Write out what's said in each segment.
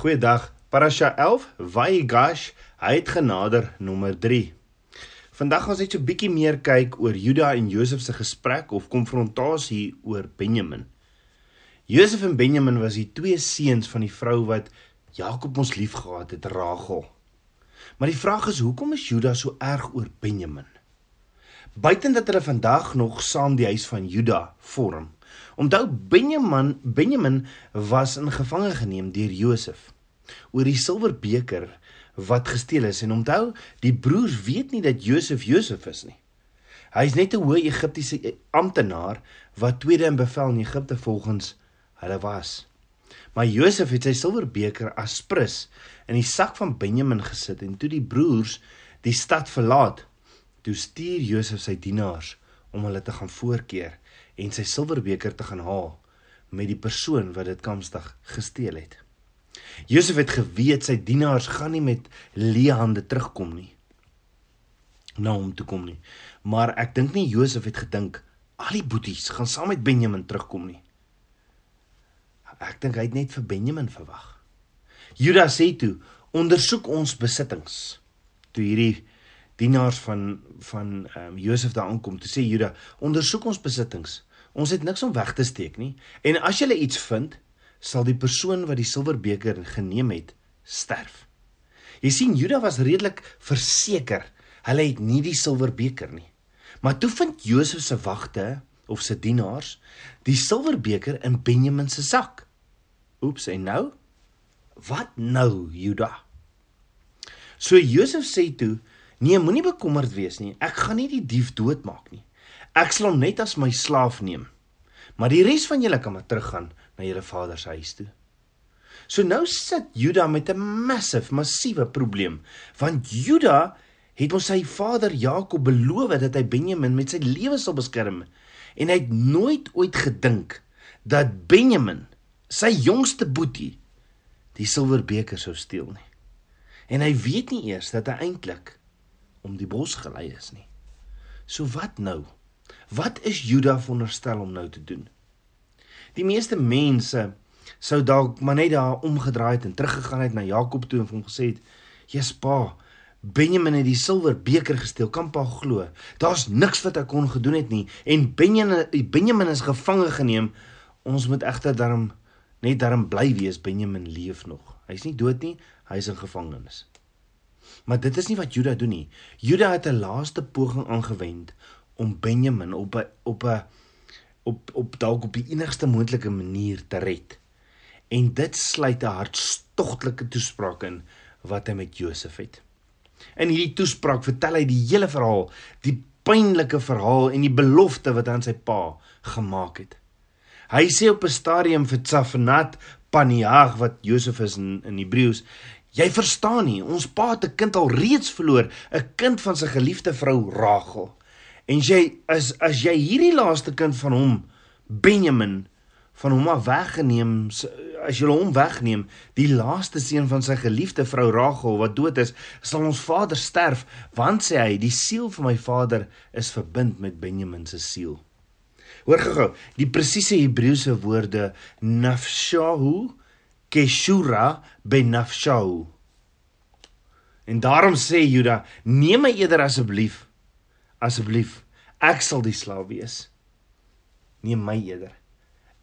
Goeiedag. Parasha 11, Vaigash, hy het genader nommer 3. Vandag gaan ons net so 'n bietjie meer kyk oor Juda en Josef se gesprek of konfrontasie oor Benjamin. Josef en Benjamin was die twee seuns van die vrou wat Jakob ons liefgehad het, Rachel. Maar die vraag is, hoekom is Juda so erg oor Benjamin? Buiten dat hulle vandag nog saam die huis van Juda vorm. Onthou Benjamin, Benjamin was in gevange geneem deur Josef oor die silwerbeker wat gesteel is en onthou die broers weet nie dat Josef Josef is nie. Hy is net 'n hoë Egiptiese amptenaar wat tweede in bevel in Egipte volgens hulle was. Maar Josef het sy silwerbeker as prins in die sak van Benjamin gesit en toe die broers die stad verlaat, toe stuur Josef sy dienaars om hulle te gaan voorkeer en sy silwerbeker te gaan haal met die persoon wat dit kamstig gesteel het. Josef het geweet sy dienaars gaan nie met leë hande terugkom nie. Nou om toe kom nie. Maar ek dink nie Josef het gedink al die boeties gaan saam met Benjamin terugkom nie. Ek dink hy het net vir Benjamin verwag. Juda sê toe: "Ondersoek ons besittings." Toe hierdie dienaars van van ehm um, Josef daar aankom, toe sê Juda: "Ondersoek ons besittings. Ons het niks om weg te steek nie. En as jy iets vind, sal die persoon wat die silwerbeker geneem het sterf." Jy sien Juda was redelik verseker hulle het nie die silwerbeker nie. Maar toe vind Josef se wagte of se dienaars die silwerbeker in Benjamin se sak. Oeps, en nou? Wat nou, Juda? So Josef sê toe: "Nee, moenie bekommerd wees nie. Ek gaan nie die dief doodmaak nie. Ek sal hom net as my slaaf neem. Maar die res van julle kan maar teruggaan na julle vader se huis toe." So nou sit Juda met 'n massive, massiewe probleem, want Juda het ons sy vader Jakob beloof dat hy Benjamin met sy lewe sal beskerm en hy het nooit ooit gedink dat Benjamin sy jongste boetie die silwerbeker sou steel nie. En hy weet nie eers dat hy eintlik om die bos gelei is nie. So wat nou? Wat is Juda veronderstel om nou te doen? Die meeste mense sou dalk maar net daar omgedraai het en teruggegaan het na Jakob toe en hom gesê het: "Jesus pa, Benjamin het die silwerbeker gesteel, kan pa glo. Daar's niks wat ek kon gedoen het nie en Benjamin Benjamin is gevange geneem. Ons moet egter daarom net daarom bly wees Benjamin leef nog. Hy's nie dood nie, hy's in gevangenis. Maar dit is nie wat Juda doen nie. Juda het 'n laaste poging aangewend om Benjamin op 'n op 'n op op dalk op die enigste moontlike manier te red. En dit sluit 'n hartstogtelike toespraak in wat hy met Josef het. In hierdie toespraak vertel hy die hele verhaal, die pynlike verhaal en die belofte wat hy aan sy pa gemaak het. Hy sê op 'n stadium vir Tsafnat Paniag wat Josef is in in Hebreëus, jy verstaan nie, ons pa het 'n kind al reeds verloor, 'n kind van sy geliefde vrou Rachel. En jy as as jy hierdie laaste kind van hom Benjamin van hom af weggeneem as jy hom wegneem die laaste seun van sy geliefde vrou Rachel wat dood is sal ons vader sterf want sê hy die siel van my vader is verbind met Benjamin se siel Hoor gou-gou, die presiese Hebreëse woorde nafshahu keshura benafshahu. En daarom sê Juda, neem my eerder asseblief. Asseblief, ek sal die slaaf wees. Neem my eerder.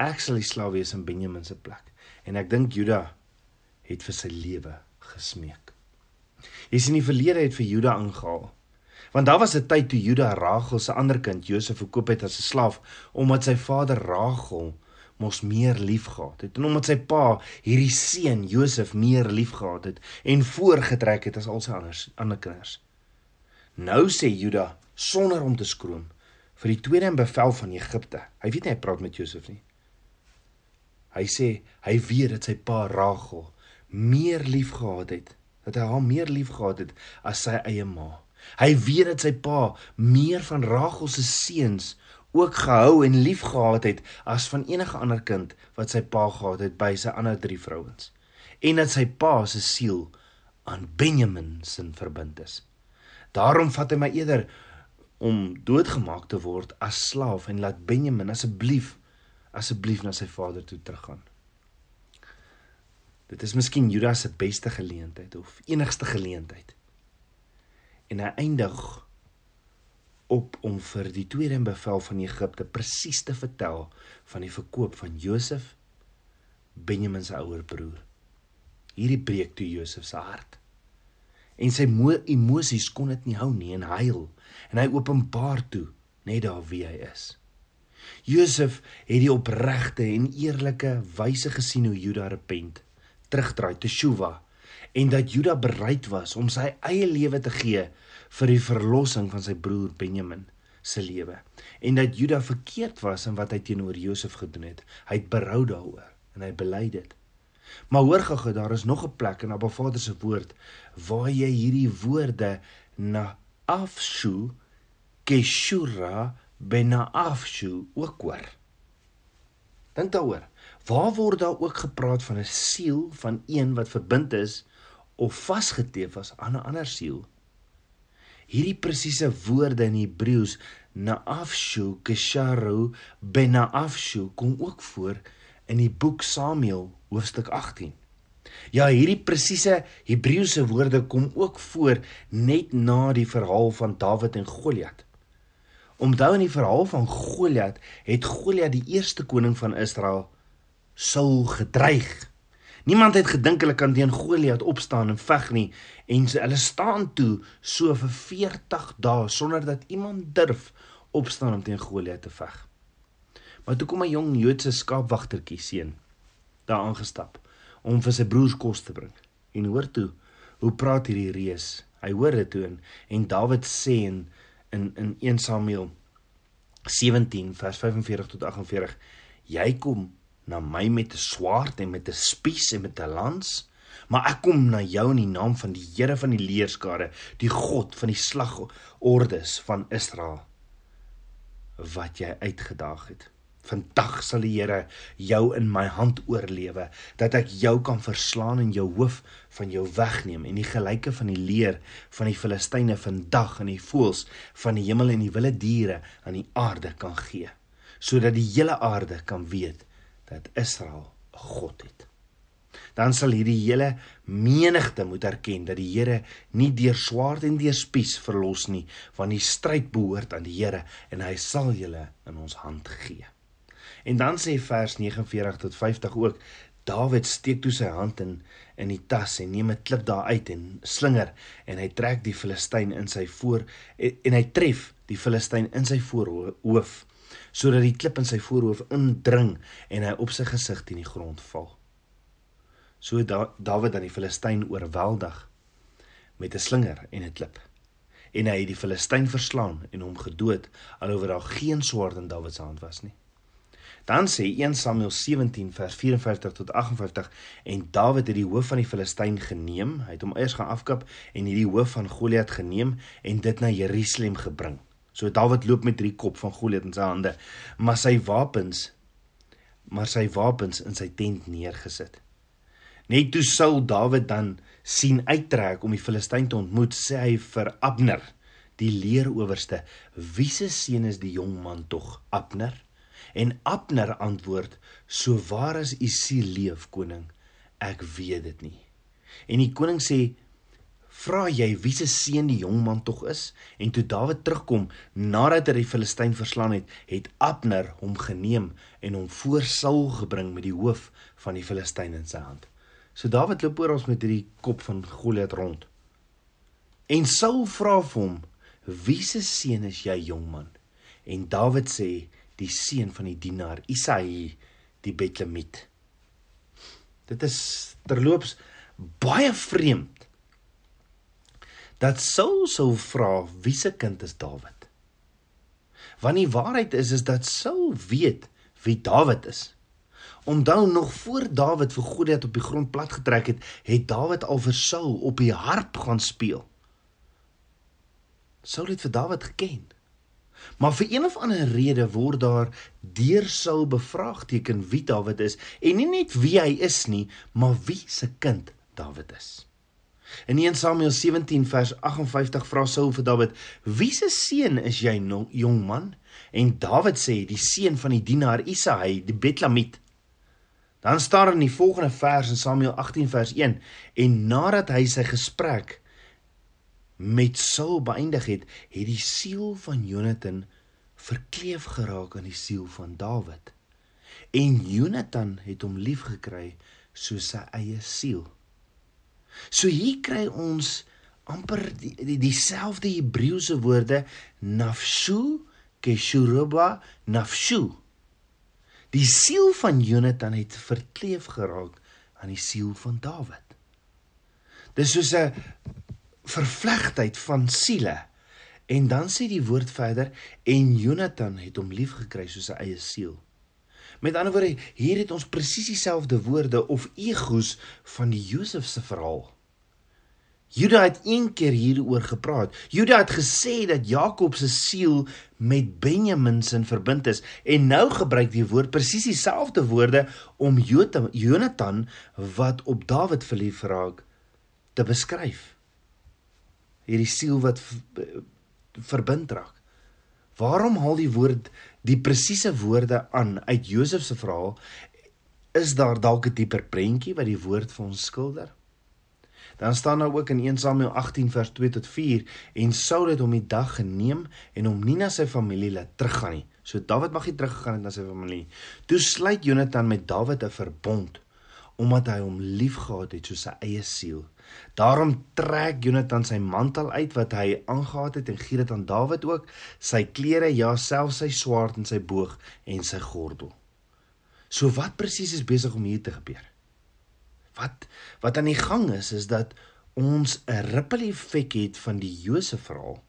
Ek sal die slaaf wees in Benjamin se plek. En ek dink Juda het vir sy lewe gesmeek. Jy sien die verlede het vir Juda aangehaal. Want daar was 'n tyd toe Juda Rachel se ander kind Josef verkoop het as 'n slaaf omdat sy vader Rachel mos meer liefgehad het en omdat sy pa hierdie seun Josef meer liefgehad het en voorgetrek het as al sy ander ander kinders. Nou sê Juda sonder om te skroom vir die tweede in bevel van Egipte. Hy weet nie hy praat met Josef nie. Hy sê hy weet dat sy pa Rachel meer liefgehad het, dat hy haar meer liefgehad het as sy eie ma. Hy weet dat sy pa meer van Rachel se seuns ook gehou en liefgehad het as van enige ander kind wat sy pa gehad het by sy ander drie vrouens. En dat sy pa se siel aan Benjamin se verbind is. Daarom vat hy my eerder om doodgemaak te word as slaaf en laat Benjamin asseblief asseblief na sy vader toe teruggaan. Dit is miskien Judas se beste geleentheid of enigste geleentheid. En hy eindig op om vir die tweede in bevel van Egipte presies te vertel van die verkoop van Josef, Benjamin se ouer broer. Hierdie breek toe Josef se hart. En sy emosies kon dit nie hou nie en huil en hy openbaar toe net daar wie hy is. Josef het die opregte en eerlike wyse gesien hoe Juda repent terugdraai te Shuwa en dat Juda bereid was om sy eie lewe te gee vir die verlossing van sy broer Benjamin se lewe en dat Juda verkeerd was in wat hy teenoor Josef gedoen het. Hy het berou daaroor en hy bely dit. Maar hoor gou, daar is nog 'n plek in Abba Vader se woord waar jy hierdie woorde na afshu keshura benaafshu ook hoor. Dink daaroor. Waar word daar ook gepraat van 'n siel van een wat verbind is of vasgeteef was aan 'n ander siel? Hierdie presiese woorde in Hebreëus naafshu kesharu benaafshu kom ook voor in die boek Samuel hoofstuk 18. Ja, hierdie presiese Hebreëse woorde kom ook voor net na die verhaal van Dawid en Goliat. Onthou in die verhaal van Goliat het Goliat die eerste koning van Israel Saul gedreig. Niemand het gedink hulle kan teen Goliat opstaan en veg nie en so, hulle staan toe so vir 40 dae sonder dat iemand durf opstaan om teen Goliat te veg. Maar toe kom 'n jong Joodse skaapwagtertjie seun daar aangestap om vir sy broers kos te bring. En hoor toe, hoe praat hierdie reus? Hy hoor dit toe en, en Dawid sê in in in 1 Samuel 17 vers 45 tot 48 jy kom na my met 'n swaard en met 'n spies en met 'n lans maar ek kom na jou in die naam van die Here van die leerskare die God van die slagordes van Israel wat jy uitgedaag het Vandag sal die Here jou in my hand oorlewe dat ek jou kan verslaan en jou hoof van jou wegneem en die gelyke van die leer van die Filistyne vandag aan die voëls van die hemel en die wilde diere aan die aarde kan gee sodat die hele aarde kan weet dat Israel 'n God het. Dan sal hierdie hele menigte moet erken dat die Here nie deur swaard en deur spies verlos nie, want die stryd behoort aan die Here en hy sal julle in ons hand gee. En dan sê vers 49 tot 50 ook Dawid steek toe sy hand in in die tas en neem 'n klip daar uit en slinger en hy trek die Filistyn in sy voor en, en hy tref die Filistyn in sy voorhoof sodat die klip in sy voorhoof indring en hy op sy gesig teen die grond val. So da, Dawid dan die Filistyn oorweldig met 'n slinger en 'n klip. En hy het die Filistyn verslaan en hom gedood alhoewel daar geen swaard in Dawid se hand was nie. Dan sê 1 Samuel 17 vers 54 tot 58 en Dawid het die hoof van die Filistyn geneem. Hy het hom eers gaan afkap en hierdie hoof van Goliat geneem en dit na Jerusalem gebring. So Dawid loop met drie kop van Goliat in sy hande, maar sy wapens maar sy wapens in sy tent neergesit. Net toe Saul Dawid dan sien uittrek om die Filistyn te ontmoet, sê hy vir Abner, die leeroowerste: "Wie se seun is die jong man tog, Abner?" En Abner antwoord: "So waar as u siel leef, koning, ek weet dit nie." En die koning sê: "Vra jy wie se seun die jong man tog is?" En toe Dawid terugkom nadat hy die Filistyn verslaan het, het Abner hom geneem en hom voor Saul gebring met die hoof van die Filistyn in sy hand. So Dawid loop oor ons met hierdie kop van Goliat rond. En Saul vra vir hom: "Wie se seun is jy, jong man?" En Dawid sê: die seun van die dienaar Isai die Betlemiet. Dit is terloops baie vreemd dat Saul sou vra wie se kind is Dawid. Want die waarheid is is dat Saul weet wie Dawid is. Onthou nog voor Dawid vir Goliat op die grond plat getrek het, het Dawid al vir Saul op die harp gaan speel. Saul het vir Dawid geken. Maar vir een of ander rede word daar deur Saul bevraagteken wie Dawid is en nie net wie hy is nie, maar wie se kind Dawid is. In 1 Samuel 17 vers 58 vra Saul vir Dawid: "Wie se seun is jy, jong man?" En Dawid sê: "Die seun van die dienaar Isaai, die Betlemiet." Dan staan in die volgende vers in Samuel 18 vers 1 en nadat hy sy gesprek met Saul beëindig het, het die siel van Jonathan verkleef geraak aan die siel van Dawid. En Jonathan het hom liefgekry soos sy eie siel. So hier kry ons amper dieselfde die, die Hebreëse woorde nafshu keshuruba nafshu. Die siel van Jonathan het verkleef geraak aan die siel van Dawid. Dis soos 'n vervlegtheid van siele. En dan sê die woord verder en Jonathan het hom liefgekry soos sy eie siel. Met ander woorde, hier het ons presies dieselfde woorde of egos van die Josef se verhaal. Juda het een keer hieroor gepraat. Juda het gesê dat Jakob se siel met Benjamin se verbind is en nou gebruik die woord presies dieselfde woorde om Jonathan wat op Dawid verlief raak te beskryf. Hierdie siel wat verbind raak. Waarom haal die woord die presiese woorde aan uit Josef se verhaal? Is daar dalk 'n dieper prentjie wat die woord vir ons skilder? Dan staan daar ook in 1 Samuel 18 vers 2 tot 4 en Saul het hom die dag geneem en hom nie na sy familie laat teruggaan nie. So Dawid mag nie teruggegaan het na sy familie nie. Toe sluit Jonathan met Dawid 'n verbond omdat hy hom liefgehad het soos sy eie siel. Daarom trek Jonathan sy mantel uit wat hy aangetree het en gee dit aan Dawid ook, sy klere, ja selfs sy swaard en sy boog en sy gordel. So wat presies is besig om hier te gebeur? Wat wat aan die gang is is dat ons 'n ripple effek het van die Josef verhaal.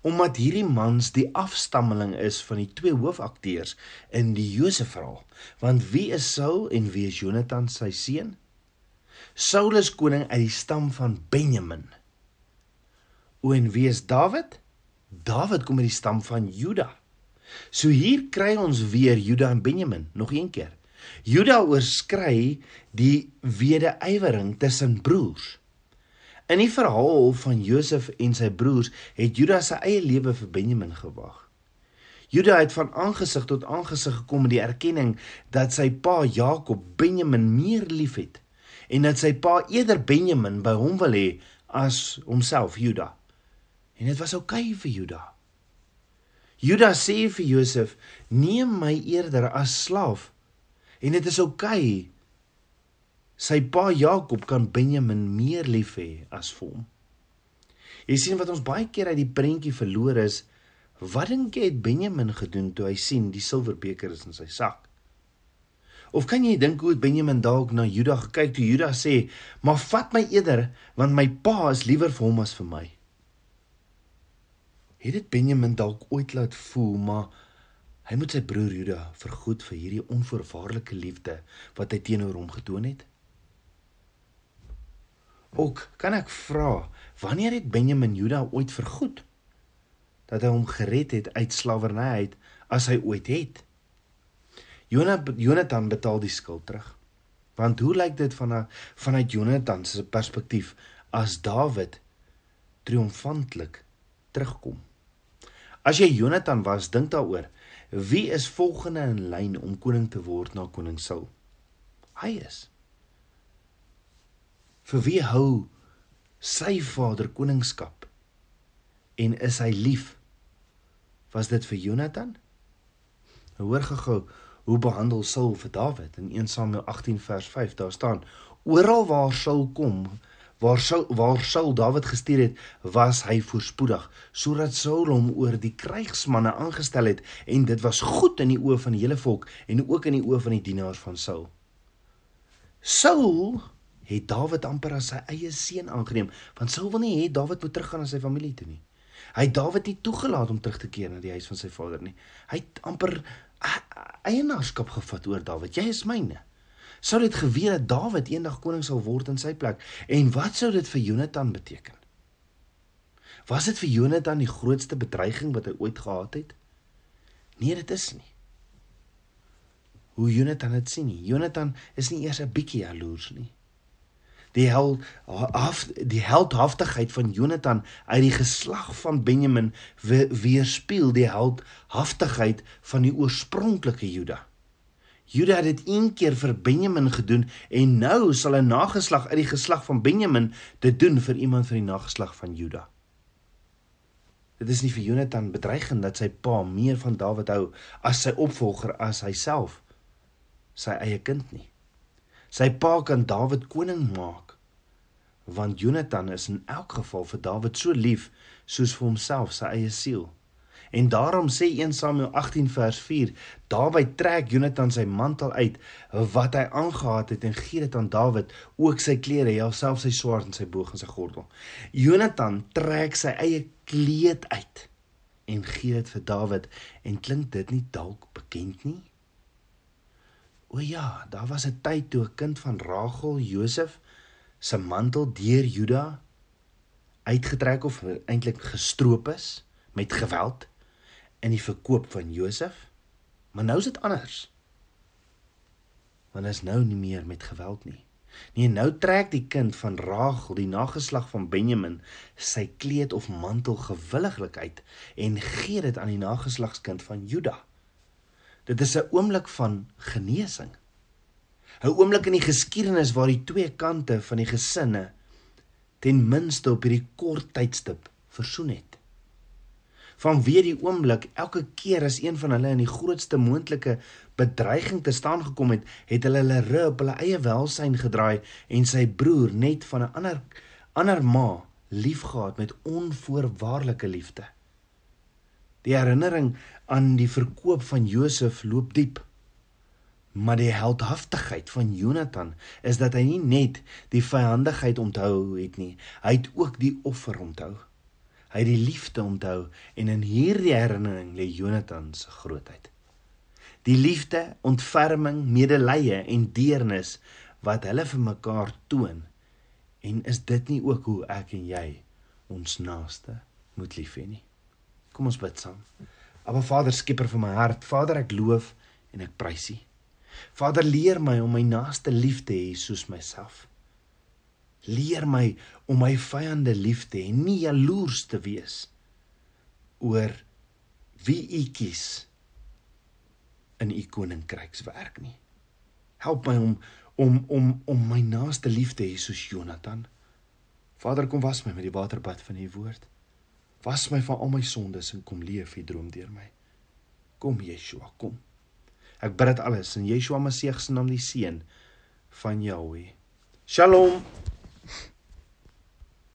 Omdat hierdie mans die afstammeling is van die twee hoofakteurs in die Josef verhaal. Want wie is Saul en wie is Jonathan sy seun? Saul is koning uit die stam van Benjamin. O en wie is Dawid? Dawid kom uit die stam van Juda. So hier kry ons weer Juda en Benjamin nog een keer. Juda oorskry die wederywering tussen broers. In die verhaal van Josef en sy broers het Juda sy eie lewe vir Benjamin gewag. Juda het van aangesig tot aangesig gekom met die erkenning dat sy pa Jakob Benjamin meer liefhet en dat sy pa eerder Benjamin by hom wil hê as homself Juda. En dit was oukei okay vir Juda. Juda sê vir Josef: "Neem my eerder as slaaf En dit is oukei. Okay. Sy pa Jakob kan Benjamin meer lief hê as vir hom. Jy sien wat ons baie keer uit die prentjie verloor is, wat dink jy het Benjamin gedoen toe hy sien die silwerbeker is in sy sak? Of kan jy dink hoe Benjamin dalk na Juda gekyk toe Juda sê, "Maar vat my eerder, want my pa is liewer vir hom as vir my." Het dit Benjamin dalk ooit laat voel, maar Hy moet sy broer Juda vergoed vir hierdie onvoorwaardelike liefde wat hy teenoor hom getoon het. Ook kan ek vra, wanneer het Benjamin Juda ooit vergoed dat hy hom gered het uit slawerny uit as hy ooit het? Jonathan betaal die skuld terug. Want hoe lyk dit van 'n vanuit Jonathan se perspektief as Dawid triomfantelik terugkom? As jy Jonathan was, dink daaroor. Wie is volgende in lyn om koning te word na koning Saul? Hy is. Vir wie hou sy vader koningskap? En is hy lief? Was dit vir Jonathan? Hoor gou hoe behandel Saul vir Dawid in 1 Samuel 18 vers 5 daar staan oral waar Saul kom waar Saul waar Saul Dawid gestuur het, was hy voorspoedig sodat Saul hom oor die krygsmanne aangestel het en dit was goed in die oë van die hele volk en ook in die oë van die dienaars van Saul. Saul het Dawid amper as sy eie seun aangeneem want Saul wil nie hê Dawid moet teruggaan na sy familie toe nie. Hy het Dawid nie toegelaat om terug te keer na die huis van sy vader nie. Hy het amper eienaarskap gevat oor Dawid. Jy is myne sou dit geweet dat Dawid eendag koning sal word in sy plek. En wat sou dit vir Jonathan beteken? Was dit vir Jonathan die grootste bedreiging wat hy ooit gehad het? Nee, dit is nie. Hoe Jonathan dit sien nie. Jonathan is nie eers 'n bietjie jaloers nie. Die held af die heldhaftigheid van Jonathan uit die geslag van Benjamin weerspieël die heldhaftigheid van die oorspronklike Juda. Juda het dit een keer vir Benjamin gedoen en nou sal 'n nageslag uit die geslag van Benjamin dit doen vir iemand van die nageslag van Juda. Dit is nie vir Jonathan bedreigend dat sy pa meer van Dawid hou as sy opvolger as hy self sy eie kind nie. Sy pa kan Dawid koning maak want Jonathan is in elk geval vir Dawid so lief soos vir homself sy eie siel. En daarom sê 1 Samuel 18 vers 4, Dawid trek Jonathan sy mantel uit wat hy aangetree het en gee dit aan Dawid, ook sy klere, ja selfs sy swaard en sy boog en sy gordel. Jonathan trek sy eie kleed uit en gee dit vir Dawid en klink dit nie dalk bekend nie? O ja, daar was 'n tyd toe 'n kind van Rachel, Josef, se mantel deur Juda uitgetrek of eintlik gestroop is met geweld in die verkoop van Josef. Maar nou is dit anders. Want is nou nie meer met geweld nie. Nee, nou trek die kind van Rachel, die nageslag van Benjamin, sy kleed of mantel gewilliglik uit en gee dit aan die nageslagskind van Juda. Dit is 'n oomblik van genesing. 'n Oomblik in die geskiedenis waar die twee kante van die gesinne ten minste op hierdie kort tydstip versoen het vanweer die oomblik elke keer as een van hulle in die grootste moontlike bedreiging te staan gekom het, het hulle hulle rug op hulle eie welsyn gedraai en sy broer net van 'n ander ander ma liefgehad met onvoorwaardelike liefde. Die herinnering aan die verkoop van Josef loop diep. Maar die heldhaftigheid van Jonathan is dat hy nie net die vyandigheid onthou het nie, hy het ook die offer onthou. Hy het die liefde onthou en in hierdie herinnering lê Jonathan se grootheid. Die liefde, ontferming, medelee en deernis wat hulle vir mekaar toon. En is dit nie ook hoe ek en jy ons naaste moet lief hê nie? Kom ons bid saam. Aba Vader, skieper van my hart, Vader, ek loof en ek prys U. Vader, leer my om my naaste lief te hê soos myself. Leer my om my vyande lief te hê en nie jaloers te wees oor wie u kies in u koninkrykswerk nie. Help my om om om om my naaste lief te hê soos Jonathan. Vader, kom was my met die waterbad van u woord. Was my van al my sondes en kom leef u droom deur my. Kom Yeshua, kom. Ek bid dit alles in Yeshua Messie se naam die seun van Jahweh. Shalom.